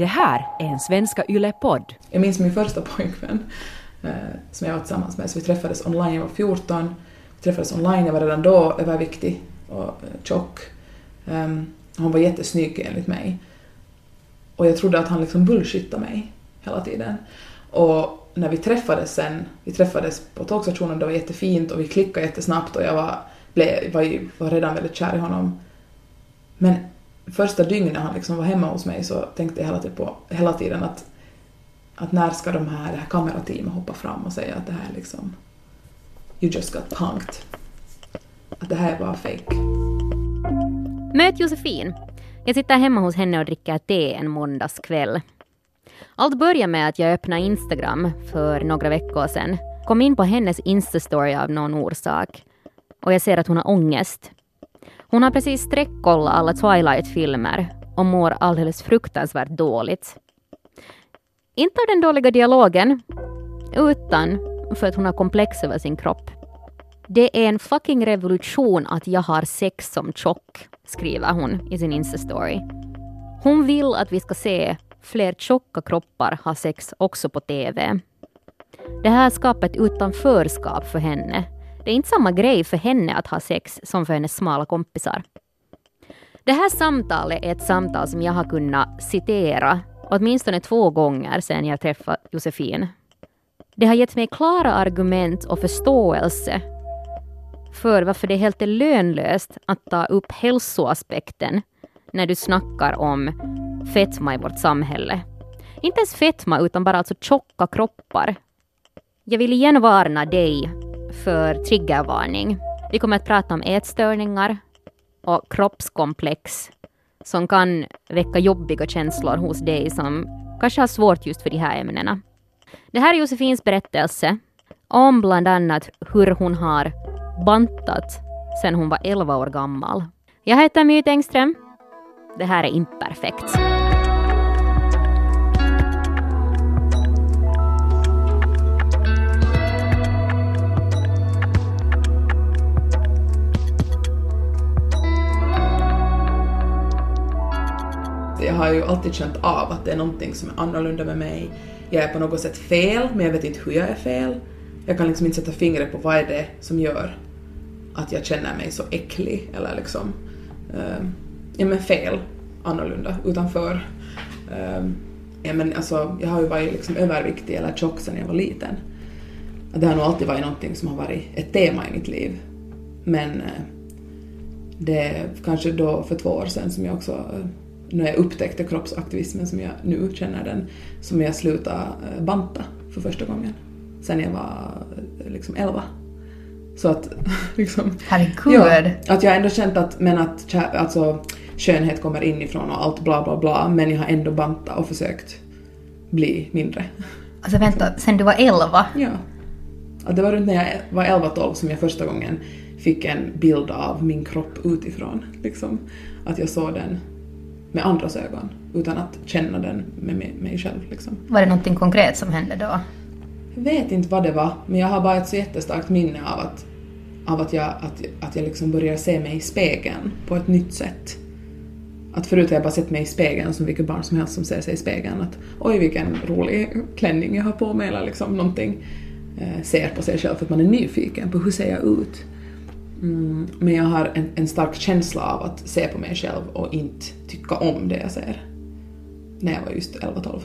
Det här är en Svenska Yle-podd. Jag minns min första pojkvän eh, som jag var tillsammans med, så vi träffades online, jag var 14. Vi träffades online, jag var redan då överviktig och eh, tjock. Um, hon var jättesnygg enligt mig. Och jag trodde att han liksom bullshittade mig hela tiden. Och när vi träffades sen, vi träffades på tågstationen, det var jättefint och vi klickade jättesnabbt och jag var, blev, var, var redan väldigt kär i honom. Men första dygnet han liksom var hemma hos mig så tänkte jag hela tiden, på, hela tiden att, att när ska de här, det här kamerateamet hoppa fram och säga att det här är liksom you just got punked. Att det här är bara fake. Möt Josefin. Jag sitter hemma hos henne och dricker te en måndagskväll. Allt börjar med att jag öppnade Instagram för några veckor sedan. Kom in på hennes Insta-story av någon orsak. Och jag ser att hon har ångest. Hon har precis sträckkollat alla Twilight-filmer och mår alldeles fruktansvärt dåligt. Inte av den dåliga dialogen, utan för att hon har komplex över sin kropp. Det är en fucking revolution att jag har sex som tjock, skriver hon i sin Insta-story. Hon vill att vi ska se fler tjocka kroppar ha sex också på TV. Det här skapar ett utanförskap för henne. Det är inte samma grej för henne att ha sex som för hennes smala kompisar. Det här samtalet är ett samtal som jag har kunnat citera åtminstone två gånger sedan jag träffade Josefin. Det har gett mig klara argument och förståelse för varför det är helt lönlöst att ta upp hälsoaspekten när du snackar om fetma i vårt samhälle. Inte ens fetma, utan bara alltså tjocka kroppar. Jag vill igen varna dig för triggervarning. Vi kommer att prata om ätstörningar och kroppskomplex som kan väcka jobbiga känslor hos dig som kanske har svårt just för de här ämnena. Det här är Josefins berättelse om bland annat hur hon har bantat sedan hon var 11 år gammal. Jag heter Myt Engström. Det här är Imperfekt. Har ju alltid känt av att det är någonting som är annorlunda med mig. Jag är på något sätt fel, men jag vet inte hur jag är fel. Jag kan liksom inte sätta fingret på vad är det som gör att jag känner mig så äcklig eller liksom uh, ja men fel, annorlunda, utanför. Uh, ja men alltså jag har ju varit liksom överviktig eller tjock sedan jag var liten. Det har nog alltid varit någonting som har varit ett tema i mitt liv. Men uh, det är kanske då för två år sedan som jag också eh, när jag upptäckte kroppsaktivismen som jag nu känner den, som jag slutade banta för första gången sen jag var liksom 11. Så att liksom... Herregud! Ja, att jag ändå känt att, men att alltså, skönhet kommer inifrån och allt bla bla bla, men jag har ändå bantat och försökt bli mindre. Alltså vänta, sen du var 11? Ja. Att det var runt när jag var 11-12 som jag första gången fick en bild av min kropp utifrån. Liksom. Att jag såg den med andras ögon utan att känna den med mig själv. Liksom. Var det någonting konkret som hände då? Jag vet inte vad det var, men jag har bara ett så jättestarkt minne av att, av att jag, att, att jag liksom börjar se mig i spegeln på ett nytt sätt. Att förut har jag bara sett mig i spegeln som vilket barn som helst som ser sig i spegeln. Att oj vilken rolig klänning jag har på mig eller liksom någonting. Eh, ser på sig själv för att man är nyfiken på hur ser jag ut. Mm, men jag har en, en stark känsla av att se på mig själv och inte tycka om det jag ser. När jag var just 11-12.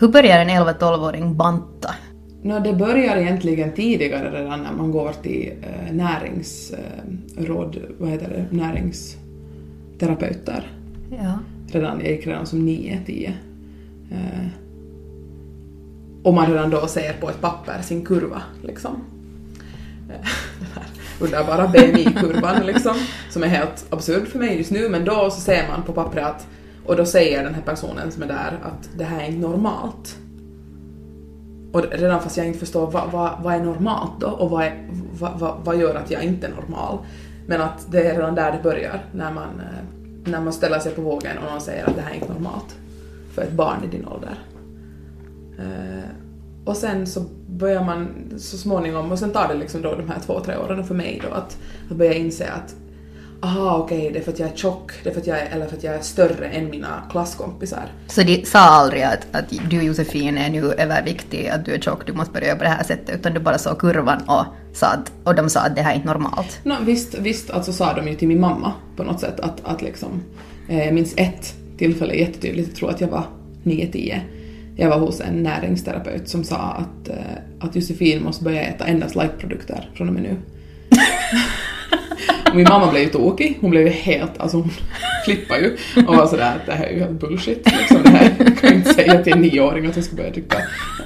Hur börjar en 11-12-åring banta? No, det börjar egentligen tidigare redan när man går till eh, näringsråd, eh, vad heter det, näringsterapeuter. Ja. Redan, jag gick redan som 9-10. Eh, och man redan då ser på ett papper sin kurva, liksom. Eh, den här underbara BMI-kurvan, liksom, som är helt absurd för mig just nu, men då så ser man på pappret att och då säger den här personen som är där att det här är inte normalt. Och redan fast jag inte förstår vad, vad, vad är normalt då och vad, är, vad, vad, vad, gör att jag inte är normal. Men att det är redan där det börjar, när man, eh, när man ställer sig på vågen och någon säger att det här är inte normalt för ett barn i din ålder. Uh, och sen så börjar man så småningom, och sen tar det liksom då de här två, tre åren för mig då att, att börja inse att aha okej, det är för att jag är tjock, det är för att jag är, eller för att jag är större än mina klasskompisar. Så de sa aldrig att, att du Josefin är nu överviktig, att du är tjock, du måste börja göra på det här sättet, utan du bara såg kurvan och, sa att, och de sa att det här är inte normalt. No, visst, visst alltså sa de ju till min mamma på något sätt att, att liksom, eh, jag minns ett tillfälle jättetydligt, jag tror att jag var 9-10. Jag var hos en näringsterapeut som sa att, eh, att Josefin måste börja äta endast lightprodukter från och med nu. Min mamma blev ju tokig, hon blev ju helt, alltså hon flippade ju och var sådär att det här är ju helt bullshit liksom. Det här kan jag inte säga till en nioåring att hon ska börja dricka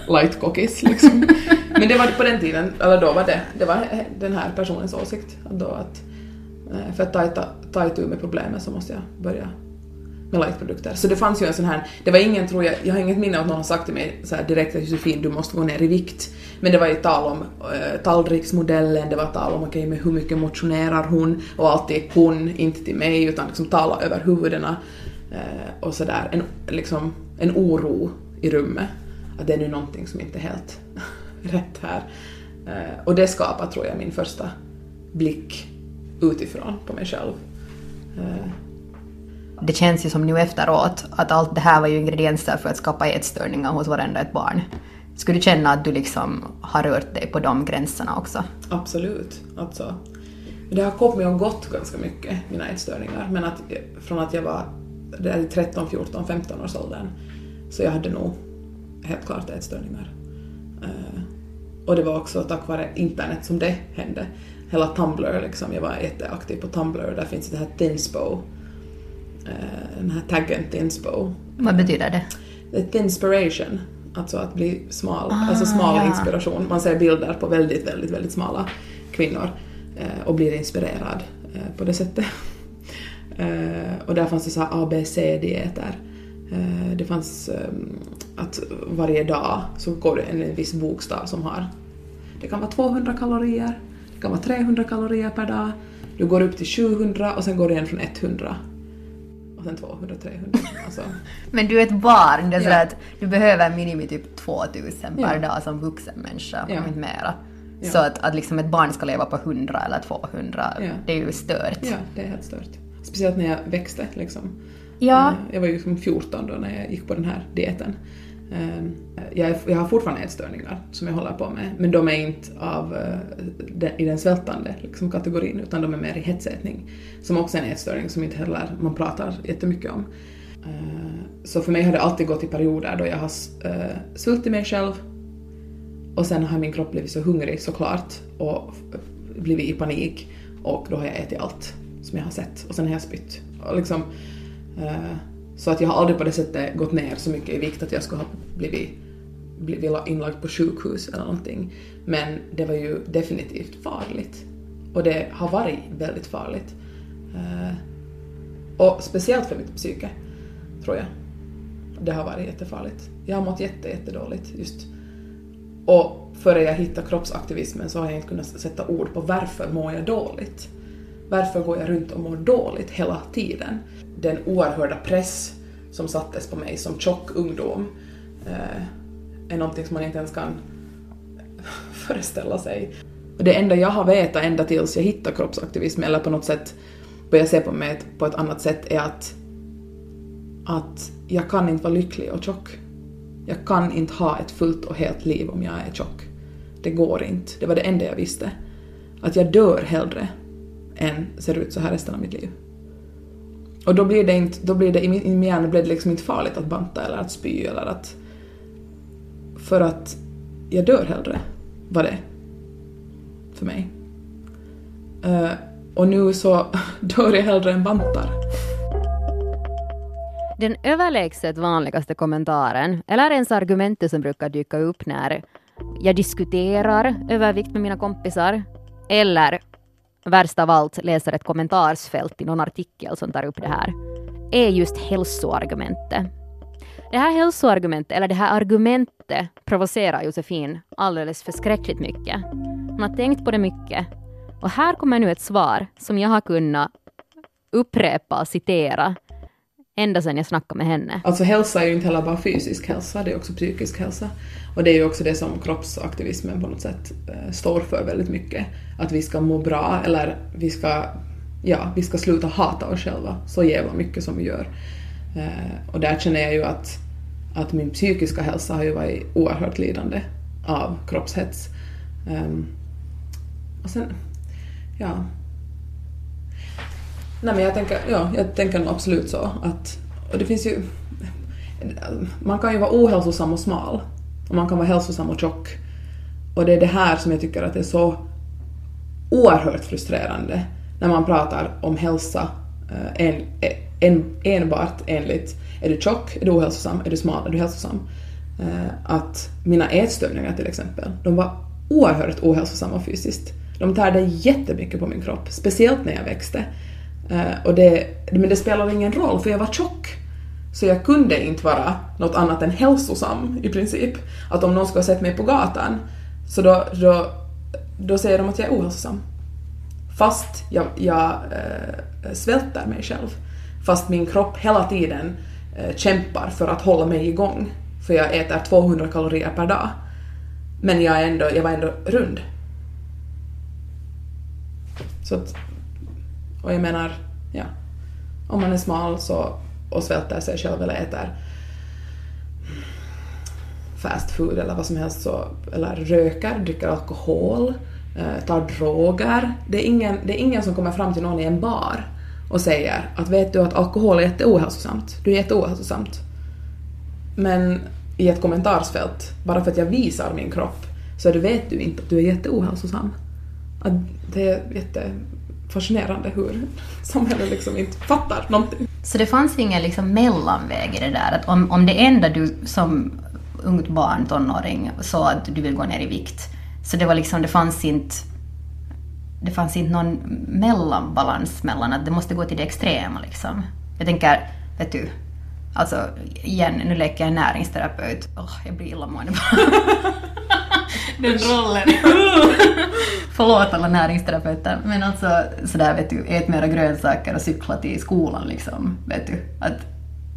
light cookies liksom. Men det var på den tiden, eller då var det, det var den här personens åsikt. Då att eh, för att ta, ta, ta itu med problemet så måste jag börja med lightprodukter. Så det fanns ju en sån här, det var ingen tror jag, jag har inget minne av att någon har sagt till mig så här direkt att Josefin du måste gå ner i vikt. Men det var ju tal om äh, tallriksmodellen, det var tal om okej okay, hur mycket motionerar hon och alltid hon, inte till mig utan liksom tala över huvudena äh, och sådär. En, liksom, en oro i rummet. Att det är nu någonting som inte är helt rätt här. Äh, och det skapar tror jag min första blick utifrån på mig själv det känns ju som nu efteråt att allt det här var ju ingredienser för att skapa ätstörningar hos varenda ett barn. Skulle du känna att du liksom har rört dig på de gränserna också? Absolut. Alltså, det har kommit och gått ganska mycket, mina ätstörningar. Men att, från att jag var 13, 14, 15 års åldern så jag hade nog helt klart ätstörningar. Eh, och det var också tack vare internet som det hände. Hela Tumblr liksom, jag var jätteaktiv på Tumblr, där finns det här Thinspo den här taggen Thinspo. Vad betyder det? Thinspiration, alltså att bli smal, ah, alltså smal ja. inspiration. Man ser bilder på väldigt, väldigt, väldigt smala kvinnor eh, och blir inspirerad eh, på det sättet. och där fanns det så ABC-dieter. det fanns ehm, att varje dag så går det en viss bokstav som har, det kan vara 200 kalorier, det kan vara 300 kalorier per dag, du går upp till 700 och sen går det igen från 100 och sen 200, 300. Alltså. Men du är ett barn, det är ja. att du behöver minimi typ 2000 per ja. dag som vuxen människa, ja. om inte mera. Ja. Så att, att liksom ett barn ska leva på 100 eller 200, ja. det är ju stört. Ja, det är helt stört. Speciellt när jag växte liksom. Ja. Eh, jag var ju liksom 14 då när jag gick på den här dieten. Ehm, jag, jag har fortfarande ätstörningar som jag håller på med, men de är inte av, eh, i den svältande liksom, kategorin, utan de är mer i hetsätning, som också är en ätstörning som inte heller man pratar jättemycket om. Eh, så för mig har det alltid gått i perioder då jag har eh, svultit mig själv och sen har min kropp blivit så hungrig såklart och blivit i panik och då har jag ätit allt som jag har sett och sen har jag spytt. Och liksom, så att jag har aldrig på det sättet gått ner så mycket i vikt att jag skulle ha blivit, blivit inlagd på sjukhus eller någonting. Men det var ju definitivt farligt. Och det har varit väldigt farligt. Eh, och speciellt för mitt psyke, tror jag. Det har varit jättefarligt. Jag har mått jätte, jättedåligt just. Och före jag hittade kroppsaktivismen så har jag inte kunnat sätta ord på varför mår jag dåligt. Varför går jag runt och mår dåligt hela tiden? Den oerhörda press som sattes på mig som tjock ungdom eh, är någonting som man inte ens kan föreställa sig. Och det enda jag har vetat ända tills jag hittade kroppsaktivism eller på något sätt började se på mig på ett annat sätt är att, att jag kan inte vara lycklig och tjock. Jag kan inte ha ett fullt och helt liv om jag är tjock. Det går inte. Det var det enda jag visste. Att jag dör hellre än ser ut så här resten av mitt liv. Och då blir det inte, då blir det, i min, i min hjärna blir det liksom inte farligt att banta eller att spy eller att... För att jag dör hellre, var det. För mig. Uh, och nu så dör jag hellre än bantar. Den överlägset vanligaste kommentaren, eller ens argumentet som brukar dyka upp när jag diskuterar övervikt med mina kompisar, eller värst av allt läser ett kommentarsfält i någon artikel som tar upp det här, är just hälsoargumentet. Det här hälsoargumentet, eller det här argumentet, provocerar Josefin alldeles förskräckligt mycket. Hon har tänkt på det mycket. Och här kommer nu ett svar som jag har kunnat upprepa och citera ända sedan jag snackade med henne. Alltså hälsa är ju inte heller bara fysisk hälsa, det är också psykisk hälsa. Och det är ju också det som kroppsaktivismen på något sätt eh, står för väldigt mycket. Att vi ska må bra eller vi ska ja, vi ska sluta hata oss själva så jävla mycket som vi gör. Eh, och där känner jag ju att, att min psykiska hälsa har ju varit oerhört lidande av kroppshets. Um, och sen, ja. Nej men jag tänker, ja, jag tänker nog absolut så att, och det finns ju, man kan ju vara ohälsosam och smal och man kan vara hälsosam och tjock. Och det är det här som jag tycker att det är så oerhört frustrerande när man pratar om hälsa eh, en, eh, en, enbart enligt är du tjock, är du ohälsosam, är du smal, är du hälsosam. Eh, att mina ätstörningar till exempel, de var oerhört ohälsosamma fysiskt. De tärde jättemycket på min kropp, speciellt när jag växte. Och det, men det spelade ingen roll för jag var tjock. Så jag kunde inte vara något annat än hälsosam i princip. Att om någon skulle ha sett mig på gatan så då, då, då säger de att jag är ohälsosam. Fast jag, jag äh, svälter mig själv. Fast min kropp hela tiden äh, kämpar för att hålla mig igång. För jag äter 200 kalorier per dag. Men jag, är ändå, jag var ändå rund. Så att, och jag menar, ja. Om man är smal så, och svälter sig själv eller äter fast food eller vad som helst så, eller röker, dricker alkohol, eh, tar droger. Det är, ingen, det är ingen som kommer fram till någon i en bar och säger att vet du att alkohol är jätteohälsosamt, du är jätteohälsosamt. Men i ett kommentarsfält, bara för att jag visar min kropp, så vet du inte att du är jätteohälsosam. Att det är jättefascinerande hur samhället liksom inte fattar någonting. Så det fanns ingen liksom mellanväg i det där? Att om, om det enda du som ungt barn, tonåring, sa att du vill gå ner i vikt, så det var liksom, det fanns inte det fanns inte någon mellanbalans mellan att det måste gå till det extrema liksom. Jag tänker, vet du, Alltså igen, nu leker jag näringsterapeut. Oh, jag blir illamående. Den rollen. Förlåt alla näringsterapeuter. Men alltså sådär vet du, ät mera grönsaker och cykla till skolan liksom. Vet du. Att,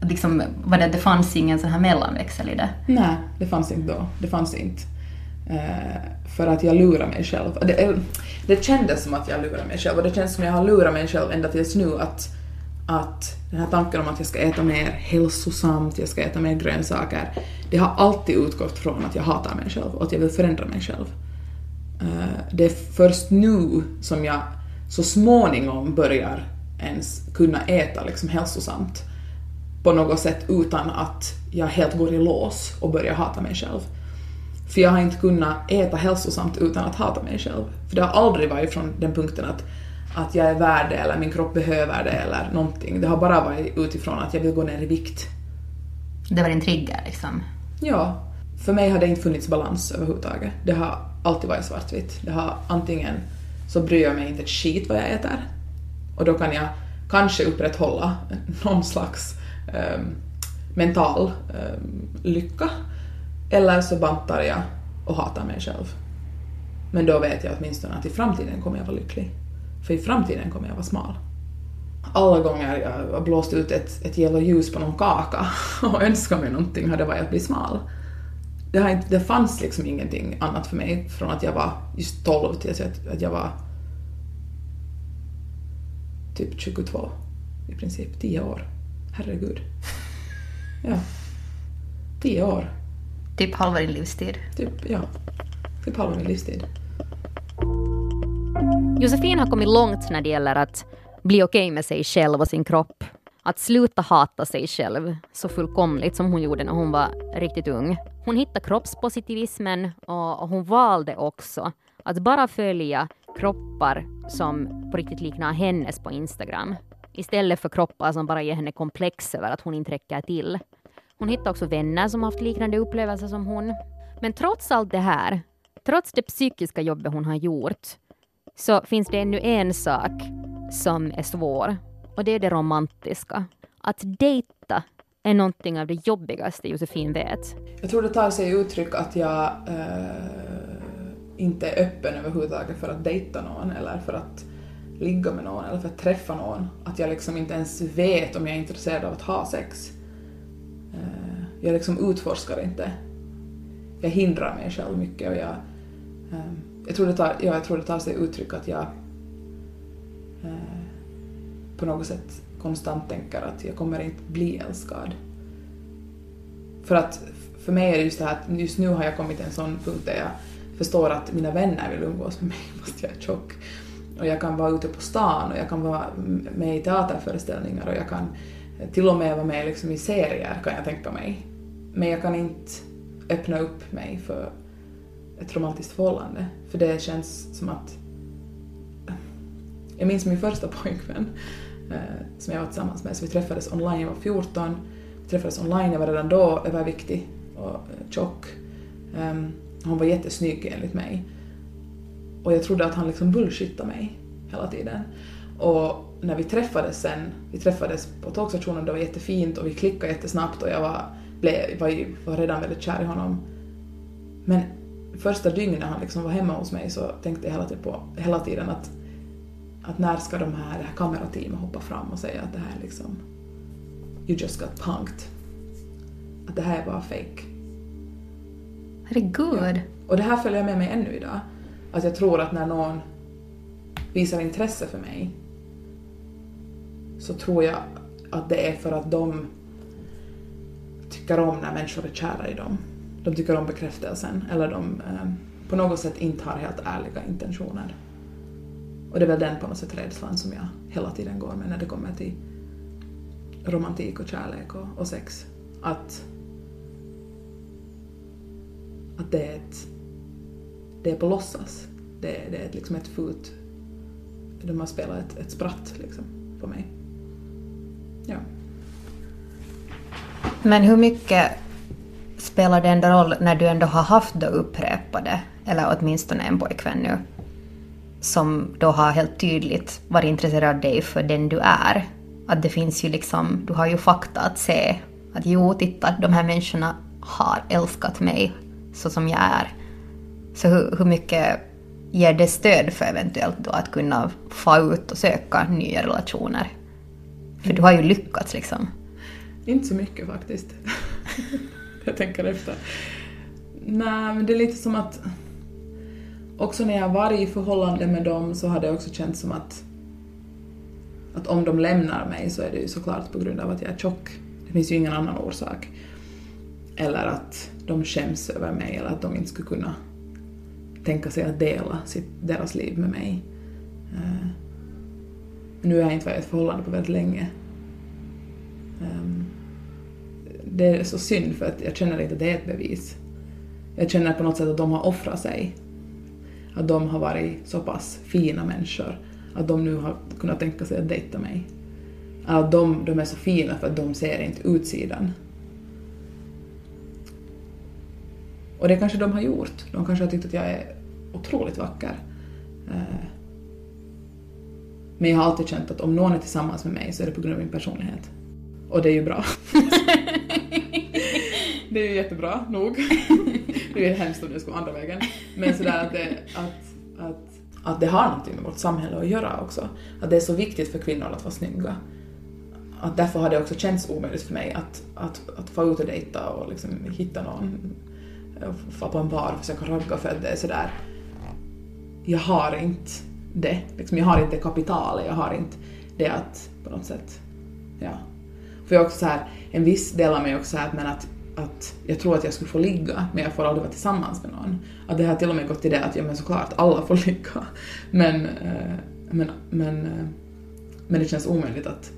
att liksom, var det, det fanns ingen sån här mellanväxel i det? Nej, det fanns inte då. Det fanns inte. Eh, för att jag lurar mig själv. Det, eh, det kändes som att jag lurar mig själv och det känns som att jag har lurat mig själv ända tills nu att att den här tanken om att jag ska äta mer hälsosamt, jag ska äta mer grönsaker, det har alltid utgått från att jag hatar mig själv och att jag vill förändra mig själv. Eh, det är först nu som jag så småningom börjar ens kunna äta liksom hälsosamt på något sätt utan att jag helt går i lås och börjar hata mig själv. För jag har inte kunnat äta hälsosamt utan att hata mig själv. För det har aldrig varit från den punkten att att jag är värd det eller min kropp behöver det eller någonting. Det har bara varit utifrån att jag vill gå ner i vikt. Det var din trigger liksom? Ja. För mig har det inte funnits balans överhuvudtaget. Det har alltid varit svartvitt. Det har antingen så bryr jag mig inte ett skit vad jag äter och då kan jag kanske upprätthålla någon slags um, mental um, lycka eller så bantar jag och hatar mig själv. Men då vet jag åtminstone att i framtiden kommer jag vara lycklig. För i framtiden kommer jag vara smal. Alla gånger jag har blåst ut ett, ett yellow ljus på någon kaka och önskat mig någonting har det varit att bli smal. Det, har inte, det fanns liksom ingenting annat för mig från att jag var just 12 till att, att jag var typ 22 i princip. 10 år. Herregud. Ja. 10 år. Typ halva din livstid. Typ, ja. Typ halva min livstid. Josefin har kommit långt när det gäller att bli okej okay med sig själv och sin kropp. Att sluta hata sig själv så fullkomligt som hon gjorde när hon var riktigt ung. Hon hittade kroppspositivismen och hon valde också att bara följa kroppar som på riktigt liknar hennes på Instagram. Istället för kroppar som bara ger henne komplex över att hon inte räcker till. Hon hittade också vänner som haft liknande upplevelser som hon. Men trots allt det här, trots det psykiska jobbet hon har gjort, så finns det ännu en sak som är svår och det är det romantiska. Att dejta är någonting av det jobbigaste Josefin vet. Jag tror det tar sig uttryck att jag eh, inte är öppen överhuvudtaget för att dejta någon eller för att ligga med någon eller för att träffa någon. Att jag liksom inte ens vet om jag är intresserad av att ha sex. Eh, jag liksom utforskar inte. Jag hindrar mig själv mycket och jag eh, jag tror det tar, ja, jag tror det tar sig uttryck att jag, eh, på något sätt konstant tänker att jag kommer inte bli älskad. För att för mig är det just det här att just nu har jag kommit till en sån punkt där jag förstår att mina vänner vill umgås med mig fast jag är tjock. Och jag kan vara ute på stan och jag kan vara med i teaterföreställningar och jag kan till och med vara med liksom i serier kan jag tänka mig. Men jag kan inte öppna upp mig för ett romantiskt förhållande. För det känns som att... Jag minns min första pojkvän eh, som jag var tillsammans med, så vi träffades online, jag var 14. Vi träffades online, jag var redan då överviktig och tjock. Um, var jättesnygg enligt mig. Och jag trodde att han liksom bullshittade mig hela tiden. Och när vi träffades sen, vi träffades på tågstationen, det var jättefint och vi klickade jättesnabbt och jag var, blev, var, var redan väldigt kär i honom. Men första dygnet han liksom var hemma hos mig så tänkte jag hela tiden, på, hela tiden att, att när ska de här, det här kamerateamet hoppa fram och säga att det här är liksom you just got punked. Att det här är bara fake. Herregud. Ja. Och det här följer med mig ännu idag. Att jag tror att när någon visar intresse för mig så tror jag att det är för att de tycker om när människor är kära i dem. De tycker om bekräftelsen eller de eh, på något sätt inte har helt ärliga intentioner. Och det är väl den på något sätt rädslan som jag hela tiden går med när det kommer till romantik och kärlek och, och sex. Att, att det är ett det är på låtsas. Det, det är liksom ett fult... De har spelat ett, ett spratt liksom på mig. Men hur mycket spelar det ändå roll när du ändå har haft då upprepade, eller åtminstone en pojkvän nu, som då har helt tydligt varit intresserad av dig för den du är? Att det finns ju liksom, du har ju fakta att se att jo, titta, de här människorna har älskat mig så som jag är. Så hur, hur mycket ger det stöd för eventuellt då att kunna få ut och söka nya relationer? För du har ju lyckats liksom. Inte så mycket faktiskt. jag tänker efter. Nej, men det är lite som att också när jag varit i förhållande med dem så har det också känts som att att om de lämnar mig så är det ju såklart på grund av att jag är tjock. Det finns ju ingen annan orsak. Eller att de skäms över mig eller att de inte skulle kunna tänka sig att dela sitt, deras liv med mig. Uh, nu har jag inte varit i ett förhållande på väldigt länge. Ehm, det är så synd för att jag känner inte att det är ett bevis. Jag känner på något sätt att de har offrat sig. Att de har varit så pass fina människor att de nu har kunnat tänka sig att dejta mig. Att de, de är så fina för att de ser inte utsidan. Och det kanske de har gjort. De kanske har tyckt att jag är otroligt vacker. Ehm, men jag har alltid känt att om någon är tillsammans med mig så är det på grund av min personlighet. Och det är ju bra. det är ju jättebra nog. det är hemskt om det skulle andra vägen. Men sådär att det, att, att, att det har någonting med vårt samhälle att göra också. Att det är så viktigt för kvinnor att vara snygga. Att därför har det också känts omöjligt för mig att, att, att få ut och dejta och liksom hitta någon få på en bar och försöka ragga för att det är sådär jag har inte det. Liksom, jag har inte kapitalet, jag har inte det att på något sätt, ja. För jag också så här, en viss del av mig också så här, men att, att jag tror att jag skulle få ligga, men jag får aldrig vara tillsammans med någon. Att det har till och med gått till det att, ja men såklart, alla får ligga. Men, eh, men, men, eh, men det känns omöjligt att,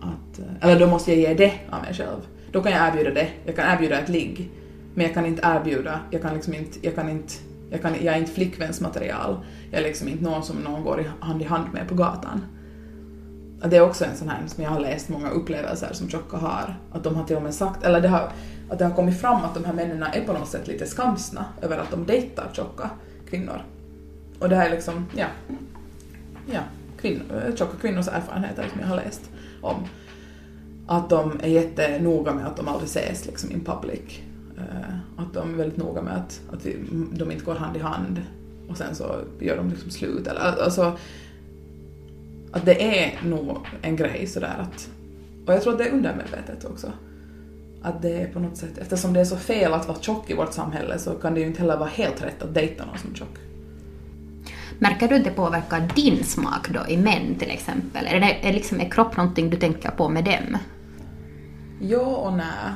att, eh, eller då måste jag ge det av mig själv. Då kan jag erbjuda det, jag kan erbjuda ett ligg, men jag kan inte erbjuda, jag kan liksom inte, jag kan inte jag, kan, jag är inte flickvänsmaterial. Jag är liksom inte någon som någon går hand i hand med på gatan. Det är också en sån här som jag har läst många upplevelser som tjocka har. Att de har till och med sagt, eller det har, att det har kommit fram att de här männen är på något sätt lite skamsna över att de dejtar tjocka kvinnor. Och det här är liksom, ja, ja kvinnor, tjocka eh, kvinnors erfarenheter som jag har läst om. Att de är jättenoga med att de aldrig ses liksom in public. Eh, att de är väldigt noga med att, att vi, de inte går hand i hand och sen så gör de liksom slut. Eller, alltså, att det är nog en grej sådär att... Och jag tror att det är undermedvetet också. Att det är på något sätt, eftersom det är så fel att vara tjock i vårt samhälle så kan det ju inte heller vara helt rätt att dejta någon som är tjock. Märker du att det påverkar din smak då i män till exempel? Är, det, är, liksom, är kropp någonting du tänker på med dem? Ja och nej.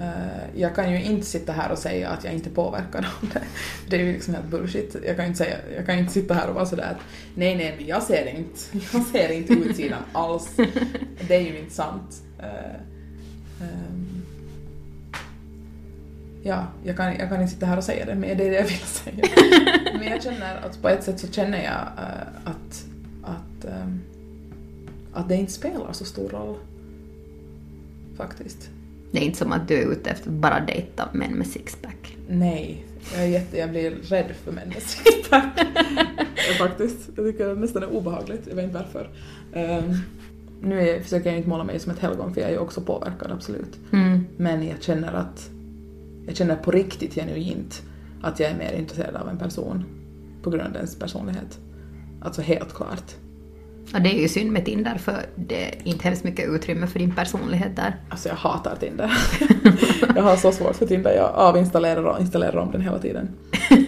Eh, jag kan ju inte sitta här och säga att jag inte påverkar av det. Det är ju liksom helt bullshit. Jag kan ju inte, säga, jag kan inte sitta här och vara sådär att nej, nej, men jag ser inte, jag ser inte utsidan alls. Det är ju inte sant. Eh, ehm, ja, jag kan, jag kan inte sitta här och säga det, men det är det jag vill säga. men jag känner att på ett sätt så känner jag eh, att, att, ehm, att det inte spelar så stor roll. Faktiskt. Det är inte som att du är ute efter att bara dejta män med sixpack. Nej, jag, är jätte, jag blir rädd för män med sixpack. faktiskt. Jag tycker det nästan är obehagligt, jag vet inte varför. Um, nu är, försöker jag inte måla mig som ett helgon för jag är ju också påverkad, absolut. Mm. Men jag känner att jag känner på riktigt genuint att jag är mer intresserad av en person på grund av dens personlighet. Alltså helt klart. Och det är ju synd med Tinder för det är inte hemskt mycket utrymme för din personlighet där. Alltså jag hatar Tinder. jag har så svårt för Tinder, jag avinstallerar och installerar om den hela tiden.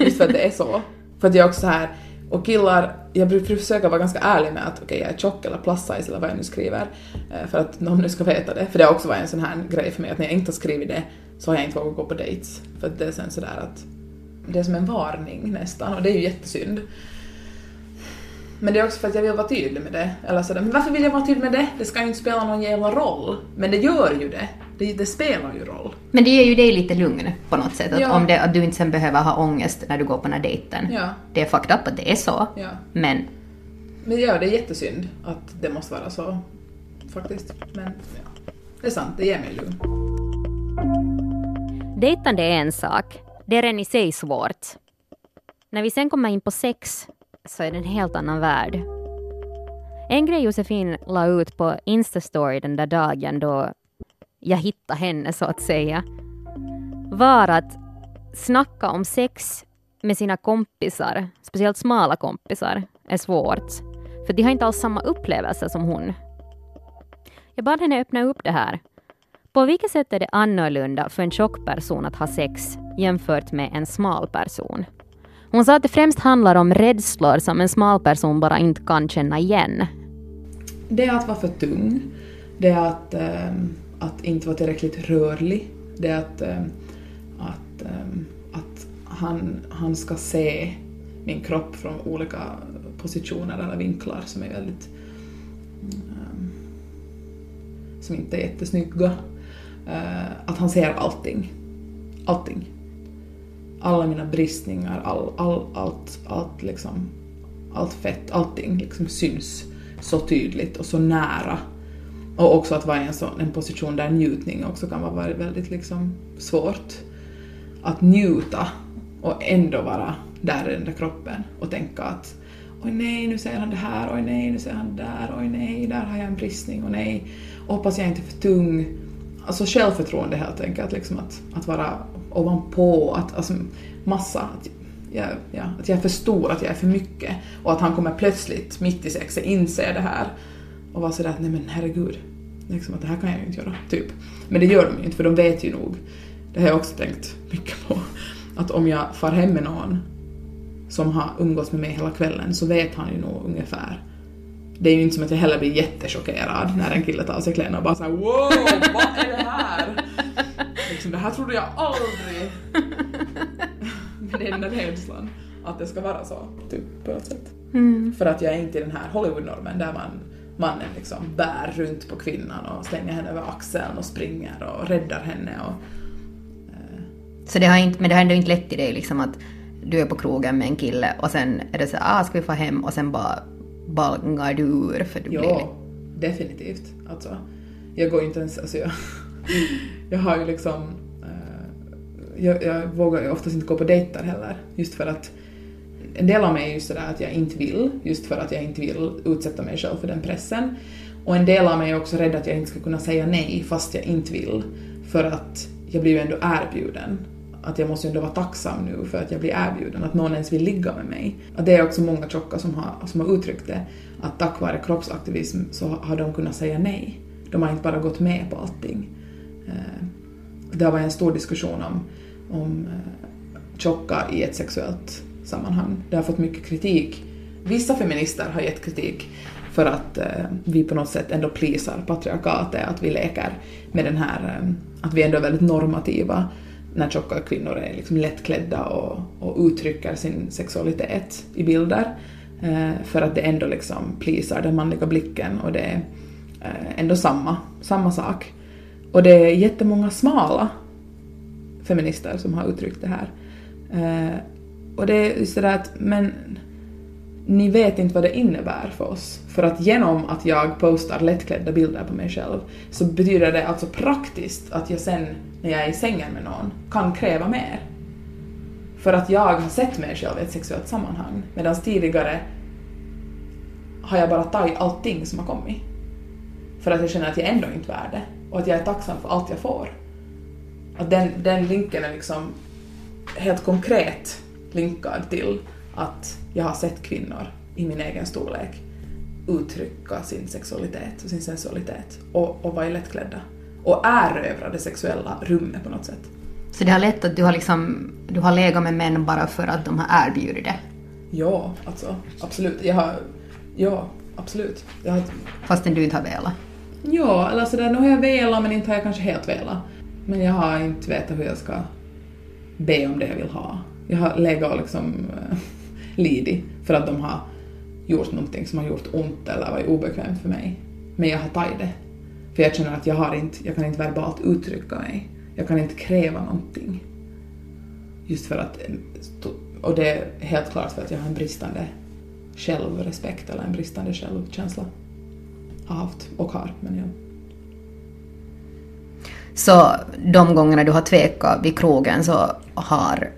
Just för att det är så. För att jag är också här, och killar, jag brukar försöka vara ganska ärlig med att okej okay, jag är tjock eller plus size eller vad jag nu skriver. Eh, för att någon nu ska veta det. För det har också varit en sån här grej för mig att när jag inte har skrivit det så har jag inte vågat gå på dates. För att det är sen sådär att det är som en varning nästan och det är ju jättesynd. Men det är också för att jag vill vara tydlig med det. Eller sådär. Men varför vill jag vara tydlig med det? Det ska ju inte spela någon jävla roll. Men det gör ju det. Det, det spelar ju roll. Men det ger ju dig lite lugn på något sätt. Att, ja. om det, att du inte sen behöver ha ångest när du går på den här dejten. Ja. Det är fucked up att det är så. Ja. Men... Men ja, det är jättesynd att det måste vara så. Faktiskt. Men ja. Det är sant, det ger mig lugn. Dejtande är en sak. Det är redan i sig svårt. När vi sen kommer in på sex så är det en helt annan värld. En grej Josefin la ut på Instastory den där dagen då jag hittade henne så att säga var att snacka om sex med sina kompisar, speciellt smala kompisar, är svårt. För de har inte alls samma upplevelse som hon. Jag bad henne öppna upp det här. På vilket sätt är det annorlunda för en tjock person att ha sex jämfört med en smal person? Hon sa att det främst handlar om rädslor som en smal person bara inte kan känna igen. Det är att vara för tung. Det är att, äh, att inte vara tillräckligt rörlig. Det är att, äh, att, äh, att han, han ska se min kropp från olika positioner eller vinklar som är väldigt som inte är jättesnygga. Eh, att han ser allting. Allting alla mina bristningar, all, all, allt, allt, liksom, allt fett, allting liksom syns så tydligt och så nära. Och också att vara i en, sån, en position där njutning också kan vara väldigt liksom svårt. Att njuta och ändå vara där i den där kroppen och tänka att oj nej, nu säger han det här, oj nej, nu säger han det där, oj nej, där har jag en bristning, och nej, och hoppas jag inte är för tung. Alltså självförtroende helt enkelt, liksom att, att vara ovanpå, att, alltså massa, att jag, ja, att jag är för stor, att jag är för mycket och att han kommer plötsligt mitt i sexet inse det här och vara sådär att nej men herregud, liksom att det här kan jag ju inte göra, typ. Men det gör de ju inte för de vet ju nog, det har jag också tänkt mycket på, att om jag far hem med någon som har umgåtts med mig hela kvällen så vet han ju nog ungefär. Det är ju inte som att jag heller blir jättechockerad när en kille tar av sig kläderna och bara såhär wow, vad är det här? Liksom, det här trodde jag aldrig. Den där rädslan att det ska vara så, typ på något sätt. Mm. För att jag är inte i den här Hollywood-normen där man, mannen liksom bär runt på kvinnan och slänger henne över axeln och springer och räddar henne och... Eh. Så det har inte, men det har ändå inte lett till dig liksom att du är på krogen med en kille och sen är det så ah ska vi få hem och sen bara balngar du ur för du jo, blir... definitivt. Alltså, jag går inte ens, alltså jag, jag har ju liksom, eh, jag, jag vågar ju oftast inte gå på dejter heller, just för att en del av mig är ju sådär att jag inte vill, just för att jag inte vill utsätta mig själv för den pressen. Och en del av mig är också rädd att jag inte ska kunna säga nej fast jag inte vill, för att jag blir ju ändå erbjuden. Att jag måste ju ändå vara tacksam nu för att jag blir erbjuden, att någon ens vill ligga med mig. Att det är också många tjocka som har, som har uttryckt det, att tack vare kroppsaktivism så har de kunnat säga nej. De har inte bara gått med på allting. Eh, det var en stor diskussion om, om eh, tjocka i ett sexuellt sammanhang. Det har fått mycket kritik. Vissa feminister har gett kritik för att eh, vi på något sätt ändå plisar patriarkatet, att vi leker med den här, att vi ändå är väldigt normativa när tjocka kvinnor är liksom lättklädda och, och uttrycker sin sexualitet i bilder. För att det ändå liksom plisar den manliga blicken och det är ändå samma, samma sak. Och det är jättemånga smala feminister som har uttryckt det här. Eh, och det är just det där att, men ni vet inte vad det innebär för oss. För att genom att jag postar lättklädda bilder på mig själv så betyder det alltså praktiskt att jag sen när jag är i sängen med någon kan kräva mer. För att jag har sett mig själv i ett sexuellt sammanhang medan tidigare har jag bara tagit allting som har kommit. För att jag känner att jag ändå inte är värd det och att jag är tacksam för allt jag får. Att den, den länken är liksom helt konkret linkad till att jag har sett kvinnor i min egen storlek uttrycka sin sexualitet och sin sensualitet och, och vara lättklädda och erövra det sexuella rummet på något sätt. Så det har lett att du har, liksom, du har legat med män bara för att de har erbjudit det? Ja, alltså absolut. Jag har, ja, absolut. Jag har, Fastän du inte har velat? Ja, eller sådär, nu har jag velat men inte har jag kanske helt velat. Men jag har inte vetat hur jag ska be om det jag vill ha. Jag har legat och liksom äh, lidit för att de har gjort någonting som har gjort ont eller varit obekvämt för mig. Men jag har tagit det. För jag känner att jag, har inte, jag kan inte verbalt uttrycka mig. Jag kan inte kräva någonting. Just för att, eh, och det är helt klart för att jag har en bristande självrespekt eller en bristande självkänsla. Har haft och har, men ja. Så de gångerna du har tvekat vid krogen så har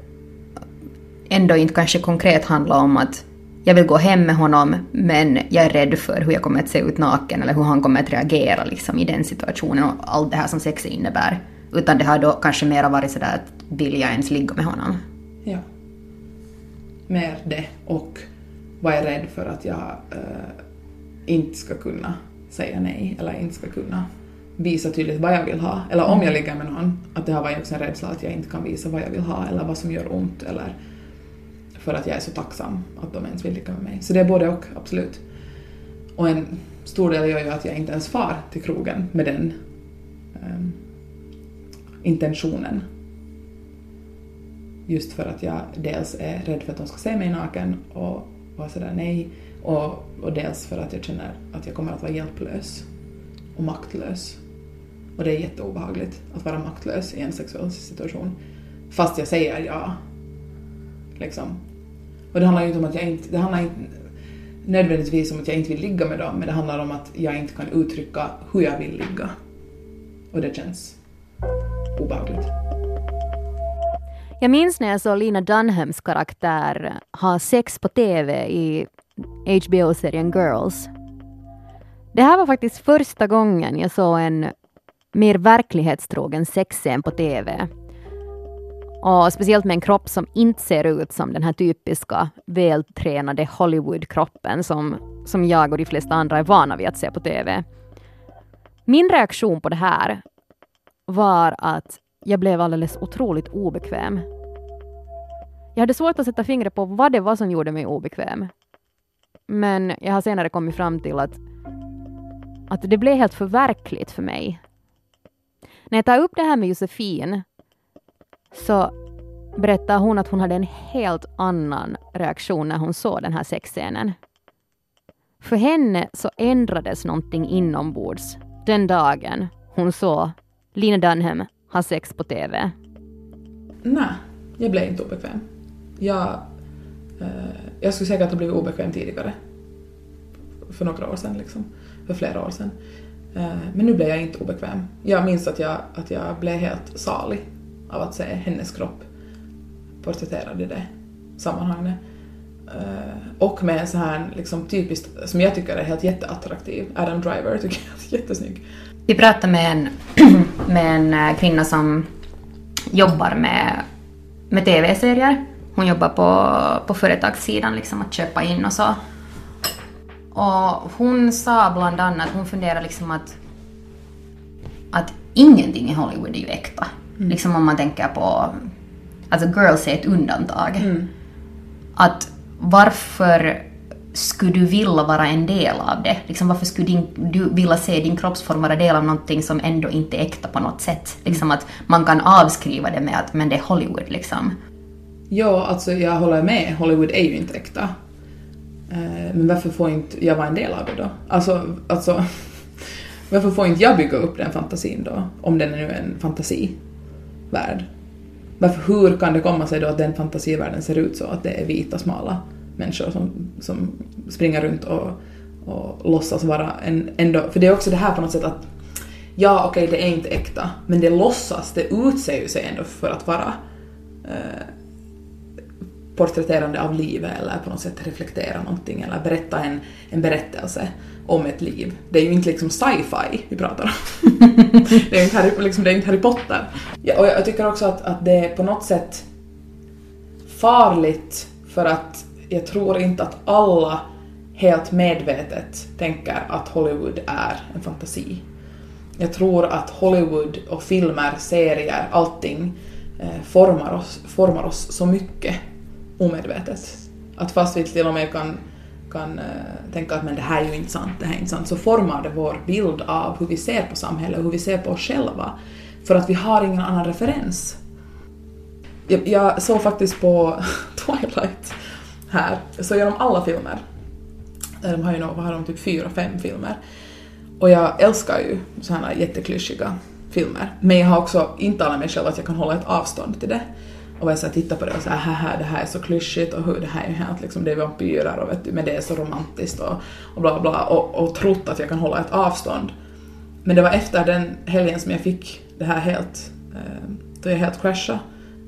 ändå inte kanske konkret handlat om att jag vill gå hem med honom men jag är rädd för hur jag kommer att se ut naken eller hur han kommer att reagera liksom, i den situationen och allt det här som sex innebär. Utan det har då kanske mera varit sådär att vill jag ens ligga med honom? Ja. Mer det och var jag rädd för att jag äh, inte ska kunna säga nej eller inte ska kunna visa tydligt vad jag vill ha. Eller om jag ligger med någon, att det har varit också en rädsla att jag inte kan visa vad jag vill ha eller vad som gör ont eller för att jag är så tacksam att de ens vill ligga med mig. Så det är både och, absolut. Och en stor del gör ju att jag inte ens far till krogen med den um, intentionen. Just för att jag dels är rädd för att de ska se mig naken och vara sådär nej, och, och dels för att jag känner att jag kommer att vara hjälplös och maktlös. Och det är jätteobehagligt att vara maktlös i en sexuell situation. Fast jag säger ja. Liksom. Och det handlar ju inte om att jag inte, det handlar inte nödvändigtvis om att jag inte vill ligga med dem, men det handlar om att jag inte kan uttrycka hur jag vill ligga. Och det känns obehagligt. Jag minns när jag såg Lina Dunhams karaktär ha sex på TV i HBO-serien Girls. Det här var faktiskt första gången jag såg en mer verklighetstrogen sexscen på TV. Och speciellt med en kropp som inte ser ut som den här typiska vältränade Hollywood-kroppen som, som jag och de flesta andra är vana vid att se på TV. Min reaktion på det här var att jag blev alldeles otroligt obekväm. Jag hade svårt att sätta fingret på vad det var som gjorde mig obekväm. Men jag har senare kommit fram till att, att det blev helt förverkligt för mig. När jag tar upp det här med Josefin så berättar hon att hon hade en helt annan reaktion när hon såg den här sexscenen. För henne så ändrades någonting inombords den dagen hon såg Lina Dunham ha sex på TV. Nej, jag blev inte obekväm. Jag, Eh, jag skulle säkert ha blivit obekväm tidigare. För några år sedan, liksom. För flera år sedan. Eh, men nu blev jag inte obekväm. Jag minns att jag, att jag blev helt salig av att se hennes kropp porträtterad i det sammanhanget. Eh, och med en sån här liksom typiskt, som jag tycker är helt jätteattraktiv, Adam Driver tycker jag är jättesnygg. Vi pratade med en, med en kvinna som jobbar med, med TV-serier. Hon jobbar på, på företagssidan, liksom att köpa in och så. Och hon sa bland annat, hon funderar liksom att, att ingenting i Hollywood är ju äkta. Mm. Liksom om man tänker på... Alltså Girls är ett undantag. Mm. att varför skulle du vilja vara en del av det? Liksom varför skulle din, du vilja se din kroppsform vara del av någonting som ändå inte är äkta på något sätt? Liksom att man kan avskriva det med att men det är Hollywood liksom. Ja, alltså jag håller med. Hollywood är ju inte äkta. Eh, men varför får inte jag vara en del av det då? Alltså, alltså varför får inte jag bygga upp den fantasin då? Om den är nu en fantasivärld. Varför, hur kan det komma sig då att den fantasivärlden ser ut så att det är vita, smala människor som, som springer runt och, och låtsas vara en ändå... För det är också det här på något sätt att ja, okej, det är inte äkta, men det låtsas, det utser ju sig ändå för att vara eh, porträtterande av livet eller på något sätt reflektera någonting eller berätta en, en berättelse om ett liv. Det är ju inte liksom sci-fi vi pratar om. det är ju inte Harry, liksom, det är inte Harry Potter. Ja, och jag tycker också att, att det är på något sätt farligt för att jag tror inte att alla helt medvetet tänker att Hollywood är en fantasi. Jag tror att Hollywood och filmer, serier, allting eh, formar, oss, formar oss så mycket omedvetet. Att fast vi till och med kan, kan uh, tänka att men det här är ju inte sant, det här är inte sant, så formar det vår bild av hur vi ser på samhället och hur vi ser på oss själva. För att vi har ingen annan referens. Jag, jag såg faktiskt på Twilight här, jag såg igenom alla filmer. Eh, de har ju nog, vad har de, typ fyra, fem filmer. Och jag älskar ju sådana jätteklyschiga filmer. Men jag har också intalat mig själv att jag kan hålla ett avstånd till det. Och jag så tittar på det och säger här, det här är så klyschigt och hur det här är helt liksom, det är vampyrer och vet du, men det är så romantiskt och, och bla bla och, och trott att jag kan hålla ett avstånd. Men det var efter den helgen som jag fick det här helt, eh, då jag helt crashade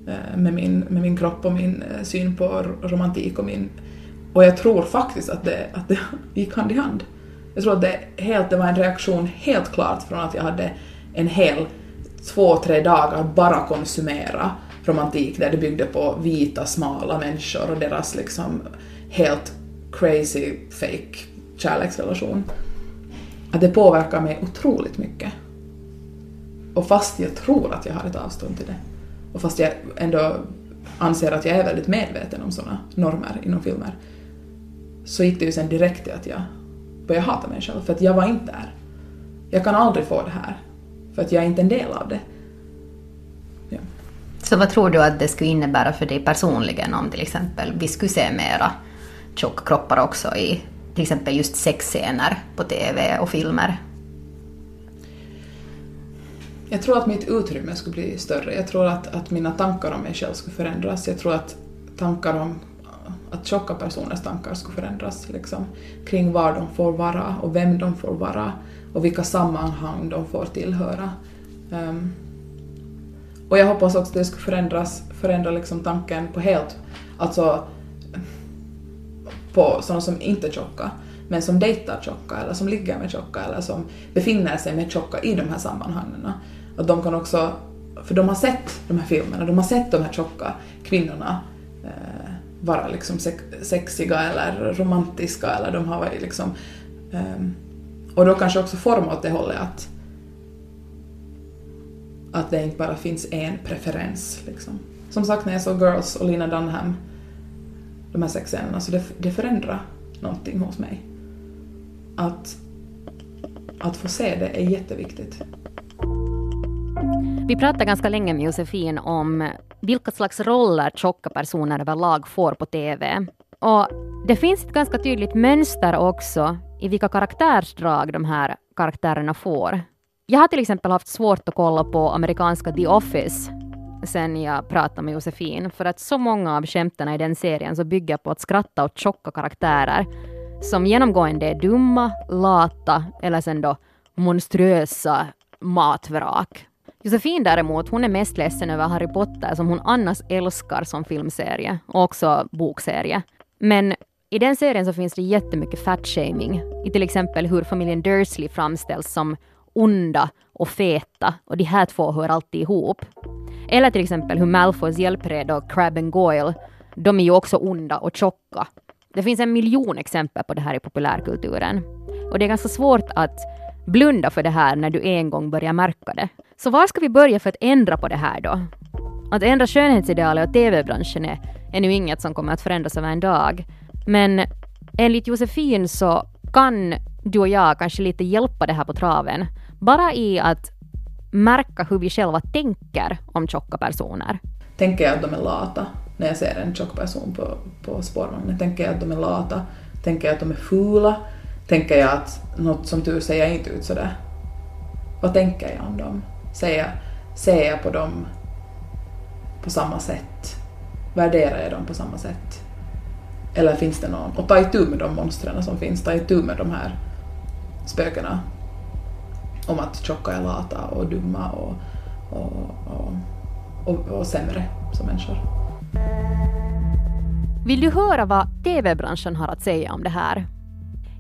eh, med, min, med min kropp och min eh, syn på romantik och min... Och jag tror faktiskt att det, att det gick hand i hand. Jag tror att det, helt, det var en reaktion helt klart från att jag hade en hel två, tre dagar bara konsumera romantik där det byggde på vita, smala människor och deras liksom helt crazy, fake kärleksrelation. Att det påverkar mig otroligt mycket. Och fast jag tror att jag har ett avstånd till det, och fast jag ändå anser att jag är väldigt medveten om sådana normer inom filmer, så gick det ju sen direkt till att jag började hata mig själv, för att jag var inte där. Jag kan aldrig få det här, för att jag är inte en del av det. Så vad tror du att det skulle innebära för dig personligen om till exempel vi skulle se mera tjocka kroppar också i till exempel just sexscener på TV och filmer? Jag tror att mitt utrymme skulle bli större. Jag tror att, att mina tankar om mig själv skulle förändras. Jag tror att tankar om att tjocka personers tankar skulle förändras liksom, kring var de får vara och vem de får vara och vilka sammanhang de får tillhöra. Um, och jag hoppas också att det skulle förändras, förändra liksom tanken på helt, alltså på sådana som inte är tjocka, men som dejtar tjocka eller som ligger med tjocka eller som befinner sig med tjocka i de här sammanhangen. Att de kan också, för de har sett de här filmerna, de har sett de här tjocka kvinnorna eh, vara liksom sexiga eller romantiska eller de har varit liksom eh, och då kanske också forma åt det hållet att att det inte bara finns en preferens. Liksom. Som sagt, när jag såg Girls och Lina Dunham, de här sex scenerna, så det, det förändrar någonting hos mig. Att, att få se det är jätteviktigt. Vi pratade ganska länge med Josefin om vilka slags roller tjocka personer överlag får på TV. Och det finns ett ganska tydligt mönster också i vilka karaktärsdrag de här karaktärerna får. Jag har till exempel haft svårt att kolla på amerikanska The Office sen jag pratade med Josefin, för att så många av skämten i den serien så bygger på att skratta åt tjocka karaktärer som genomgående är dumma, lata eller sen då monstruösa matvrak. Josefin däremot, hon är mest ledsen över Harry Potter som hon annars älskar som filmserie och också bokserie. Men i den serien så finns det jättemycket fatshaming i till exempel hur familjen Dursley framställs som onda och feta och de här två hör alltid ihop. Eller till exempel hur Malfoys hjälpredor Crab and Goyle, de är ju också onda och tjocka. Det finns en miljon exempel på det här i populärkulturen. Och det är ganska svårt att blunda för det här när du en gång börjar märka det. Så var ska vi börja för att ändra på det här då? Att ändra skönhetsidealet och TV-branschen är, är nu inget som kommer att förändras över en dag. Men enligt Josefin så kan du och jag kanske lite hjälpa det här på traven. Bara i att märka hur vi själva tänker om tjocka personer. Tänker jag att de är lata när jag ser en tjock person på, på spårvagnen? Tänker jag att de är lata? Tänker jag att de är fula? Tänker jag att något som tur ser jag inte ut sådär? Vad tänker jag om dem? Ser jag, ser jag på dem på samma sätt? Värderar jag dem på samma sätt? Eller finns det någon? Och ta itu med de monstren som finns, ta itu med de här spökena om att tjocka är lata och dumma och, och, och, och, och sämre som människor. Vill du höra vad TV-branschen har att säga om det här?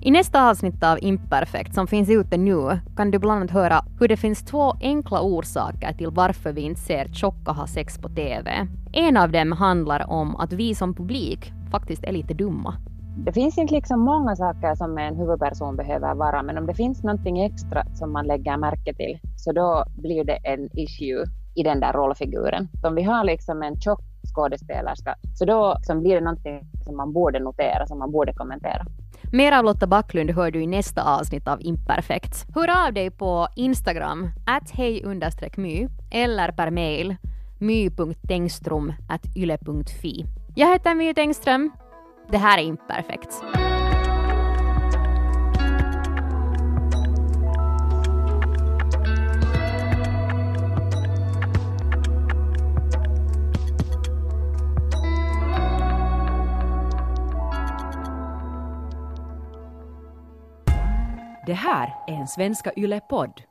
I nästa avsnitt av Imperfekt som finns ute nu kan du bland annat höra hur det finns två enkla orsaker till varför vi inte ser tjocka ha sex på TV. En av dem handlar om att vi som publik faktiskt är lite dumma. Det finns inte liksom många saker som en huvudperson behöver vara, men om det finns någonting extra som man lägger märke till, så då blir det en issue i den där rollfiguren. Om vi har liksom en tjock skådespelerska, så då liksom blir det någonting som man borde notera, som man borde kommentera. Mer av Lotta Backlund hör du i nästa avsnitt av Imperfekt. Hör av dig på Instagram, att hej my eller per mail my.tengstrom.yle.fi. Jag heter My Tengström. Det här är Imperfekt. Det här är en Svenska Yle-podd.